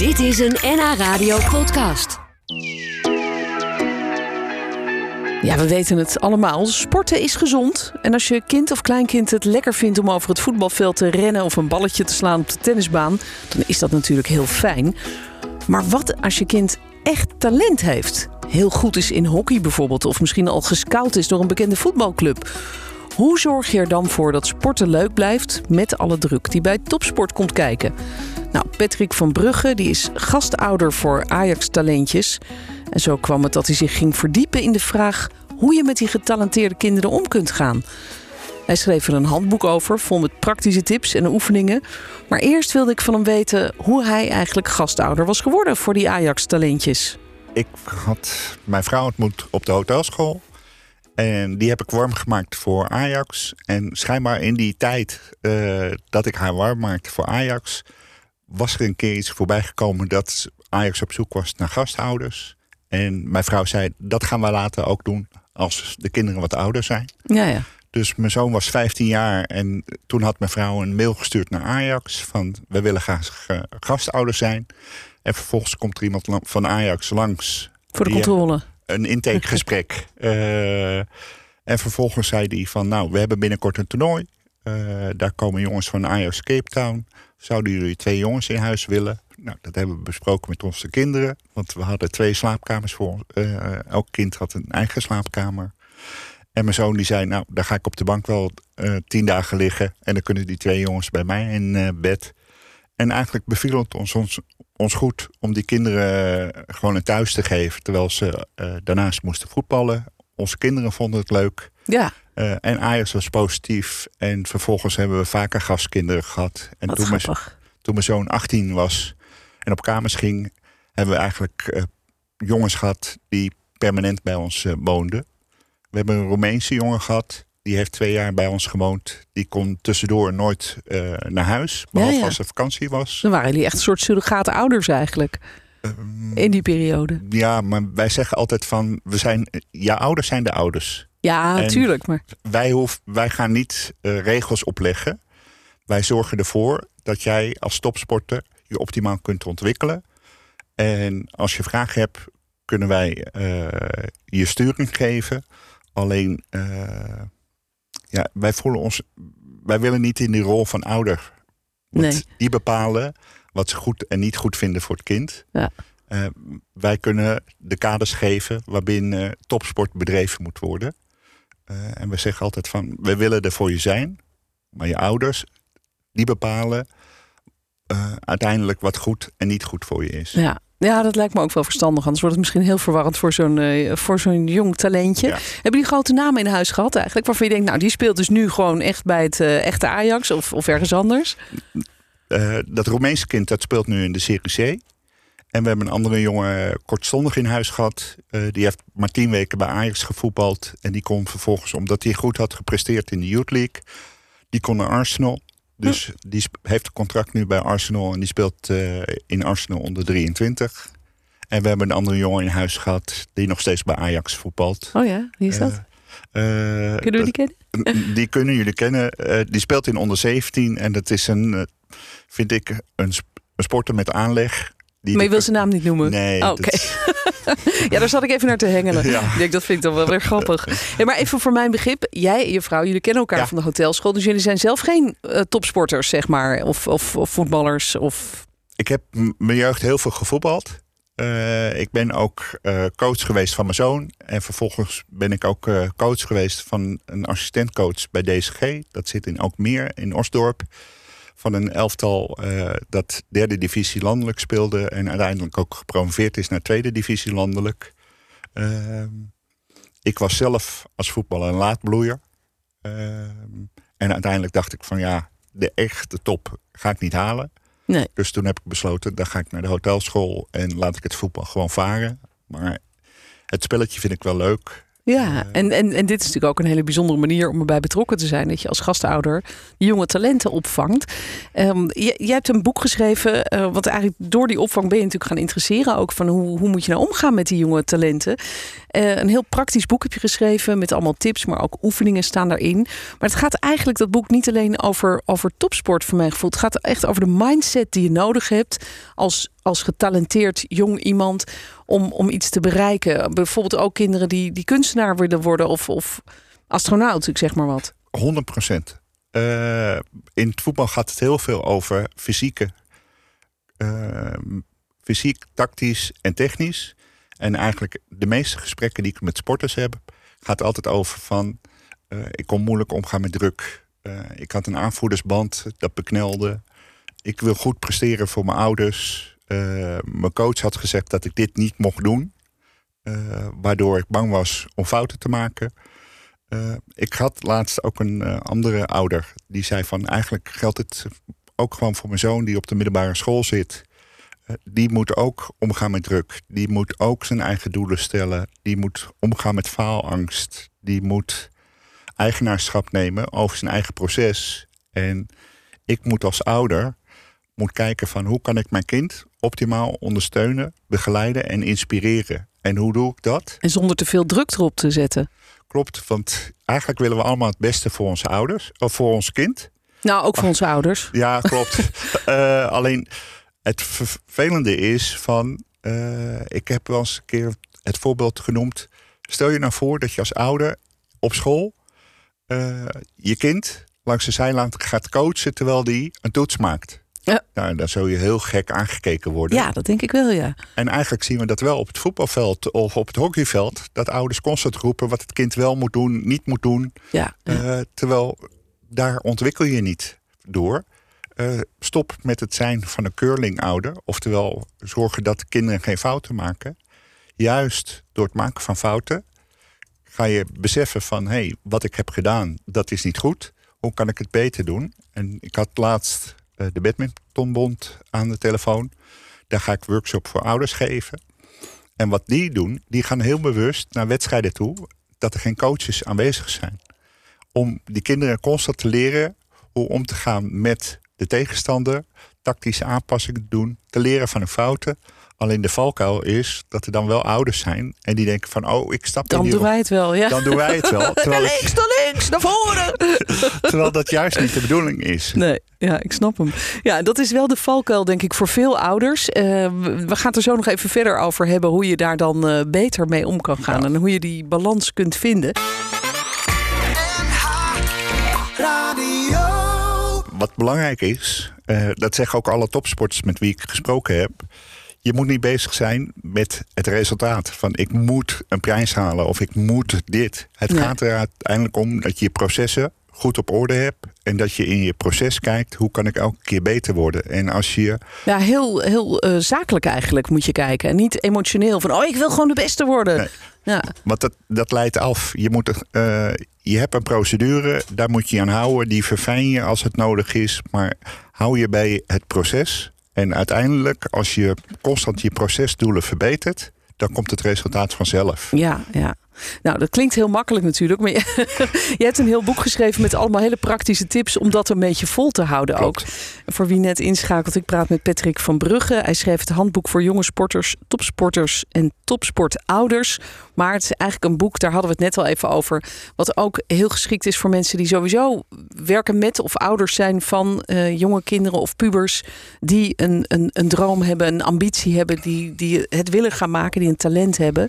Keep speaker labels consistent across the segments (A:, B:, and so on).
A: Dit is een NH Radio podcast.
B: Ja, we weten het allemaal. Sporten is gezond. En als je kind of kleinkind het lekker vindt om over het voetbalveld te rennen of een balletje te slaan op de tennisbaan, dan is dat natuurlijk heel fijn. Maar wat als je kind echt talent heeft? Heel goed is in hockey bijvoorbeeld, of misschien al gescout is door een bekende voetbalclub. Hoe zorg je er dan voor dat sporten leuk blijft met alle druk die bij topsport komt kijken? Nou, Patrick van Brugge die is gastouder voor Ajax Talentjes. En zo kwam het dat hij zich ging verdiepen in de vraag hoe je met die getalenteerde kinderen om kunt gaan. Hij schreef er een handboek over, vol met praktische tips en oefeningen. Maar eerst wilde ik van hem weten hoe hij eigenlijk gastouder was geworden voor die Ajax-talentjes.
C: Ik had mijn vrouw ontmoet op de hotelschool. En die heb ik warm gemaakt voor Ajax. En schijnbaar in die tijd uh, dat ik haar warm maakte voor Ajax, was er een keer iets voorbij gekomen dat Ajax op zoek was naar gasthouders. En mijn vrouw zei: dat gaan we later ook doen als de kinderen wat ouder zijn.
B: Ja, ja.
C: Dus mijn zoon was 15 jaar en toen had mijn vrouw een mail gestuurd naar Ajax van we willen graag gastouder zijn. En vervolgens komt er iemand van Ajax langs.
B: Voor de controle.
C: Een intakegesprek. uh, en vervolgens zei hij van nou, we hebben binnenkort een toernooi. Uh, daar komen jongens van Ajax Cape Town. Zouden jullie twee jongens in huis willen? Nou, dat hebben we besproken met onze kinderen. Want we hadden twee slaapkamers voor ons. Uh, elk kind had een eigen slaapkamer. En mijn zoon die zei, nou, daar ga ik op de bank wel uh, tien dagen liggen. En dan kunnen die twee jongens bij mij in bed. En eigenlijk beviel het ons, ons, ons goed om die kinderen gewoon een thuis te geven. Terwijl ze daarnaast moesten voetballen. Onze kinderen vonden het leuk.
B: Ja.
C: en Ajax was positief. En vervolgens hebben we vaker gastkinderen gehad. En
B: Wat
C: toen mijn, toen mijn zoon 18 was en op kamers ging, hebben we eigenlijk uh, jongens gehad die permanent bij ons uh, woonden. We hebben een Roemeense jongen gehad, die heeft twee jaar bij ons gewoond. Die kon tussendoor nooit naar huis, behalve ja, ja. als er vakantie was.
B: Dan waren jullie echt een soort surrogate ouders eigenlijk. Um, in die periode.
C: Ja, maar wij zeggen altijd van, we zijn, ja, ouders zijn de ouders.
B: Ja, natuurlijk. Maar...
C: Wij, hoef, wij gaan niet regels opleggen. Wij zorgen ervoor dat jij als topsporter je optimaal kunt ontwikkelen. En als je vragen hebt, kunnen wij uh, je sturing geven. Alleen, uh, ja, wij voelen ons, wij willen niet in die rol van ouder. Want
B: nee.
C: die bepalen wat ze goed en niet goed vinden voor het kind.
B: Ja.
C: Uh, wij kunnen de kaders geven waarbinnen topsport bedreven moet worden. En we zeggen altijd van, we willen er voor je zijn. Maar je ouders, die bepalen uh, uiteindelijk wat goed en niet goed voor je is.
B: Ja. Ja, dat lijkt me ook wel verstandig. Anders wordt het misschien heel verwarrend voor zo'n uh, voor zo'n jong talentje.
C: Ja.
B: Hebben die grote namen in huis gehad eigenlijk? Waarvan je denkt, nou, die speelt dus nu gewoon echt bij het uh, echte Ajax of, of ergens anders?
C: Uh, dat Roemeense kind, dat speelt nu in de Serie C. En we hebben een andere jongen kortstondig in huis gehad. die heeft maar tien weken bij Ajax gevoetbald. En die kon vervolgens, omdat hij goed had gepresteerd in de Youth League... die kon naar Arsenal. Dus die heeft een contract nu bij Arsenal en die speelt uh, in Arsenal onder 23. En we hebben een andere jongen in huis gehad die nog steeds bij Ajax voetbalt.
B: Oh ja, wie is dat?
C: Uh,
B: kunnen we die kennen?
C: Die kunnen jullie kennen. die speelt in onder 17 en dat is een, vind ik, een, een sporter met aanleg. Die
B: maar je wil zijn naam niet noemen?
C: Nee.
B: Oh, Oké. Okay. ja, daar zat ik even naar te hengelen.
C: Ja.
B: Ik denk, dat vind ik dan wel weer grappig. Ja, maar even voor mijn begrip. Jij en je vrouw, jullie kennen elkaar
C: Ja.
B: van de hotelschool. Dus jullie zijn zelf geen uh, topsporters, zeg maar. Of, of, of voetballers. Of...
C: Ik heb mijn jeugd heel veel gevoetbald. Uh, ik ben ook uh, coach geweest van mijn zoon. En vervolgens ben ik ook coach geweest van een assistentcoach bij DSG. Dat zit in Alkmeer, in Osdorp. Van een elftal uh, dat derde divisie landelijk speelde. En uiteindelijk ook gepromoveerd is naar tweede divisie landelijk. Uh, ik was zelf als voetballer een laadbloeier. Uh, en uiteindelijk dacht ik van ja, de echte top ga ik niet halen.
B: Nee.
C: Dus toen heb ik besloten, dan ga ik naar de hotelschool en laat ik het voetbal gewoon varen. Maar het spelletje vind ik wel leuk.
B: Ja, en, en, en dit is natuurlijk ook een hele bijzondere manier om erbij betrokken te zijn. Dat je als gastouder jonge talenten opvangt. Um, jij, jij hebt een boek geschreven, uh, want eigenlijk door die opvang ben je natuurlijk gaan interesseren. Ook van hoe, hoe moet je nou omgaan met die jonge talenten. Uh, een heel praktisch boek heb je geschreven met allemaal tips, maar ook oefeningen staan daarin. Maar het gaat eigenlijk, dat boek, niet alleen over, over topsport voor mijn gevoel. Het gaat echt over de mindset die je nodig hebt als als getalenteerd jong iemand om, om iets te bereiken? Bijvoorbeeld ook kinderen die, die kunstenaar willen worden of, of astronaut, ik zeg maar wat.
C: 100 procent. Uh, in het voetbal gaat het heel veel over fysieke. Uh, fysiek, tactisch en technisch. En eigenlijk de meeste gesprekken die ik met sporters heb, gaat altijd over van uh, ik kon moeilijk omgaan met druk. ik had een aanvoerdersband dat beknelde. Ik wil goed presteren voor mijn ouders. mijn coach had gezegd dat ik dit niet mocht doen. waardoor ik bang was om fouten te maken. Ik had laatst ook een andere ouder die zei van eigenlijk geldt het ook gewoon voor mijn zoon die op de middelbare school zit. Die moet ook omgaan met druk. Die moet ook zijn eigen doelen stellen. Die moet omgaan met faalangst. Die moet eigenaarschap nemen over zijn eigen proces. En ik moet als ouder moet kijken van hoe kan ik mijn kind optimaal ondersteunen, begeleiden en inspireren. En hoe doe ik dat?
B: En zonder te veel druk erop te zetten.
C: Klopt, want eigenlijk willen we allemaal het beste voor onze ouders of voor ons kind.
B: Nou, ook voor onze ouders.
C: Ja, klopt. uh, alleen het vervelende is van, uh, ik heb wel eens een keer het voorbeeld genoemd. Stel je nou voor dat je als ouder op school uh, je kind langs de zijlijn gaat coachen terwijl die een toets maakt. Ja. Nou, dan zou je heel gek aangekeken worden.
B: Ja, dat denk ik wel, ja.
C: En eigenlijk zien we dat wel op het voetbalveld of op het hockeyveld. Dat ouders constant roepen wat het kind wel moet doen, niet moet doen.
B: Ja.
C: Uh, terwijl daar ontwikkel je niet door. Uh, stop met het zijn van een curling-ouder. Oftewel, zorgen dat kinderen geen fouten maken. Juist door het maken van fouten ga je beseffen van... hé, hey, wat ik heb gedaan, dat is niet goed. Hoe kan ik het beter doen? En ik had laatst eh, de Badmintonbond aan de telefoon. Daar ga ik workshop voor ouders geven. En wat die doen, die gaan heel bewust naar wedstrijden toe dat er geen coaches aanwezig zijn. Om die kinderen constant te leren hoe om te gaan met de tegenstander, tactische aanpassingen doen, te leren van hun fouten. Alleen de valkuil is dat er dan wel ouders zijn en die denken van, oh, ik stap
B: Dan
C: in
B: doen wij het wel, ja.
C: Dan doen wij het wel.
B: Terwijl naar links, naar links, naar voren.
C: terwijl dat juist niet de bedoeling is.
B: Nee, ja, ik snap hem. Ja, dat is wel de valkuil, denk ik, voor veel ouders. Uh, we gaan het er zo nog even verder over hebben hoe je daar dan uh, beter mee om kan gaan ja. en hoe je die balans kunt vinden.
C: Wat belangrijk is, uh, dat zeggen ook alle topsporters met wie ik gesproken heb je moet niet bezig zijn met het resultaat. Van ik moet een prijs halen of ik moet dit. Het nee. gaat er uiteindelijk om dat je je processen goed op orde hebt. En dat je in je proces kijkt, hoe kan ik elke keer beter worden? En als je.
B: Ja, heel, heel uh, zakelijk eigenlijk moet je kijken. En niet emotioneel van, oh, ik wil gewoon de beste worden.
C: Nee. Ja. Want dat, dat leidt af. Je, moet, uh, je hebt een procedure, daar moet je aan houden. Die verfijn je als het nodig is. Maar hou je bij het proces. En uiteindelijk, als je constant je procesdoelen verbetert, dan komt het resultaat vanzelf.
B: Ja, ja. Nou, dat klinkt heel makkelijk natuurlijk. Maar je, je, hebt een heel boek geschreven met allemaal hele praktische tips om dat een beetje vol te houden
C: Klopt.
B: ook. Voor wie net inschakelt, ik praat met Patrick van Brugge. Hij schreef het handboek voor jonge sporters, topsporters en topsportouders. Maar het is eigenlijk een boek, daar hadden we het net al even over. Wat ook heel geschikt is voor mensen die sowieso werken met of ouders zijn van uh, jonge kinderen of pubers. Die een, een, een droom hebben, een ambitie hebben, die, die het willen gaan maken, die een talent hebben.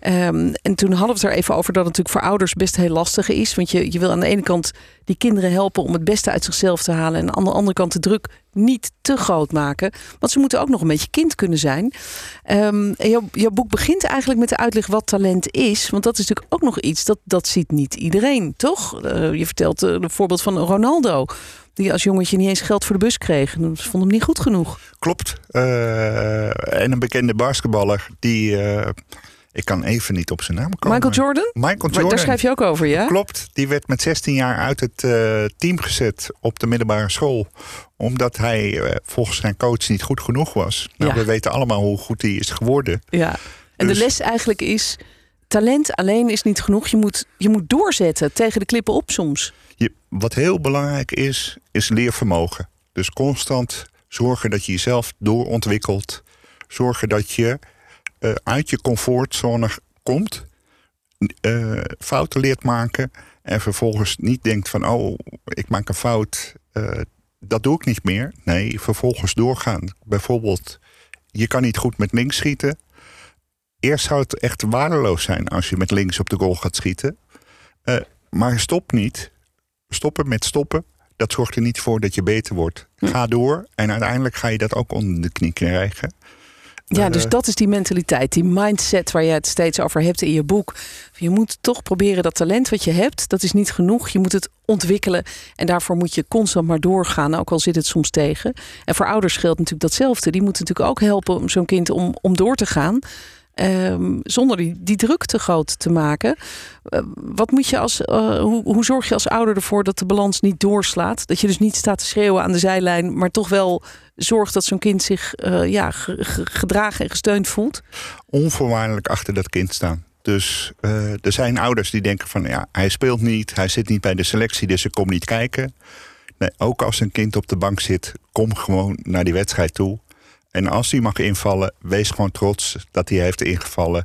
B: Um, en toen hadden we het er even over dat het natuurlijk voor ouders best heel lastig is. Want je, je wil aan de ene kant die kinderen helpen om het beste uit zichzelf te halen. En aan de andere kant de druk niet te groot maken. Want ze moeten ook nog een beetje kind kunnen zijn. Um, jouw, boek begint eigenlijk met de uitleg wat talent is. Want dat is natuurlijk ook nog iets dat, dat ziet niet iedereen, toch? Uh, je vertelt het voorbeeld van Ronaldo. Die als jongetje niet eens geld voor de bus kreeg. Ze vond hem niet goed genoeg.
C: Klopt. Uh, en een bekende basketballer die ik kan even niet op zijn naam komen.
B: Michael Jordan?
C: Michael Jordan.
B: Daar schrijf je ook over, ja?
C: Klopt. Die werd met 16 jaar uit het uh, team gezet op de middelbare school. Omdat hij uh, volgens zijn coach niet goed genoeg was. Nou, ja. we weten allemaal hoe goed hij is geworden.
B: Ja. En dus... de les eigenlijk is... Talent alleen is niet genoeg. Je moet, je moet doorzetten tegen de klippen op soms.
C: Je, wat heel belangrijk is, is leervermogen. Dus constant zorgen dat je jezelf doorontwikkelt. Zorgen dat je uh, uit je comfortzone komt, uh, fouten leert maken en vervolgens niet denkt van oh, ik maak een fout, uh, dat doe ik niet meer. Nee, vervolgens doorgaan. Bijvoorbeeld je kan niet goed met links schieten. Eerst zou het echt waardeloos zijn als je met links op de goal gaat schieten. Maar stop niet. Stoppen met stoppen. Dat zorgt er niet voor dat je beter wordt. Hm. Ga door en uiteindelijk ga je dat ook onder de knie krijgen.
B: Ja, dus eh, dat is die mentaliteit, die mindset waar je het steeds over hebt in je boek. Je moet toch proberen dat talent wat je hebt, dat is niet genoeg. Je moet het ontwikkelen en daarvoor moet je constant maar doorgaan, ook al zit het soms tegen. En voor ouders geldt natuurlijk datzelfde. Die moeten natuurlijk ook helpen om zo'n kind om, om door te gaan. Um, zonder die, die druk te groot te maken. Uh, wat moet je als, uh, hoe, hoe zorg je als ouder ervoor dat de balans niet doorslaat? Dat je dus niet staat te schreeuwen aan de zijlijn, maar toch wel zorgt dat zo'n kind zich uh, ja, gedragen en gesteund voelt?
C: Onvoorwaardelijk achter dat kind staan. Dus er zijn ouders die denken van ja, hij speelt niet, hij zit niet bij de selectie, dus ik kom niet kijken. Nee, ook als een kind op de bank zit, kom gewoon naar die wedstrijd toe. En als hij mag invallen, wees gewoon trots dat hij heeft ingevallen.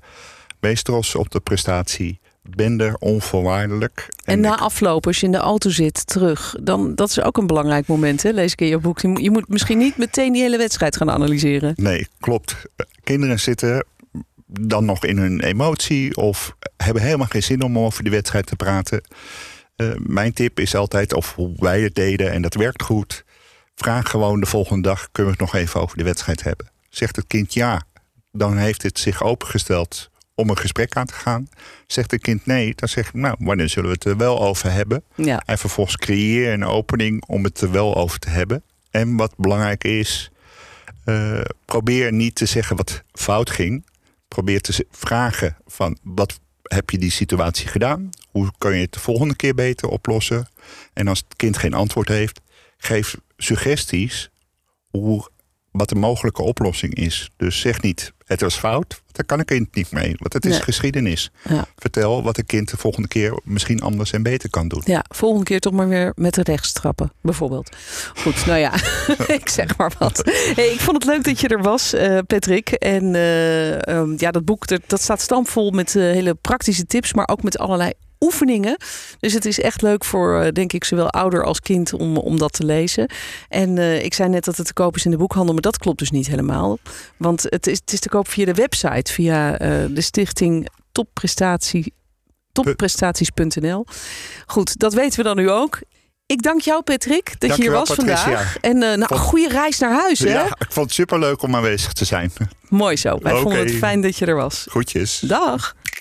C: Wees trots op de prestatie. Ben er onvoorwaardelijk.
B: En, na afloop, als je in de auto zit, terug, dan dat is ook een belangrijk moment, hè? lees ik in je boek. Je moet misschien niet meteen die hele wedstrijd gaan analyseren.
C: Nee, klopt. Kinderen zitten dan nog in hun emotie of hebben helemaal geen zin om over die wedstrijd te praten. Uh, mijn tip is altijd, of hoe wij het deden, en dat werkt goed Vraag gewoon de volgende dag: kunnen we het nog even over de wedstrijd hebben? Zegt het kind ja, dan heeft het zich opengesteld om een gesprek aan te gaan. Zegt het kind nee, dan zeg ik, nou, wanneer zullen we het er wel over hebben? Ja. En vervolgens creëer een opening om het er wel over te hebben. En wat belangrijk is, uh, probeer niet te zeggen wat fout ging. Probeer te vragen van wat heb je die situatie gedaan? Hoe kan je het de volgende keer beter oplossen? En als het kind geen antwoord heeft, geef suggesties hoe, wat de mogelijke oplossing is. Dus zeg niet, het was fout, daar kan ik kind niet mee. Want het is geschiedenis. Ja. Vertel wat een kind de volgende keer misschien anders en beter kan doen.
B: Ja, volgende keer toch maar weer met de rechts trappen, bijvoorbeeld. Goed, nou ja, ik zeg maar wat. Hey, ik vond het leuk dat je er was, uh, Patrick. En uh, um, ja, dat boek dat staat stampvol met uh, hele praktische tips, maar ook met allerlei oefeningen. Dus het is echt leuk voor, eh, denk ik, zowel ouder als kind om, om dat te lezen. En uh, ik zei net dat het te koop is in de boekhandel, maar dat klopt dus niet helemaal. Want het is, het is te koop via de website, via uh, de stichting Topprestatie topprestaties.nl. Goed, dat weten we dan nu ook. Ik dank jou, Patrick, dat dank je hier was Patricia. vandaag. En uh, nou, goede reis naar huis. Hè?
C: Ja, ik vond het superleuk om aanwezig te zijn.
B: Mooi zo. Wij okay. vonden het fijn dat je er was.
C: Groetjes.
B: Dag.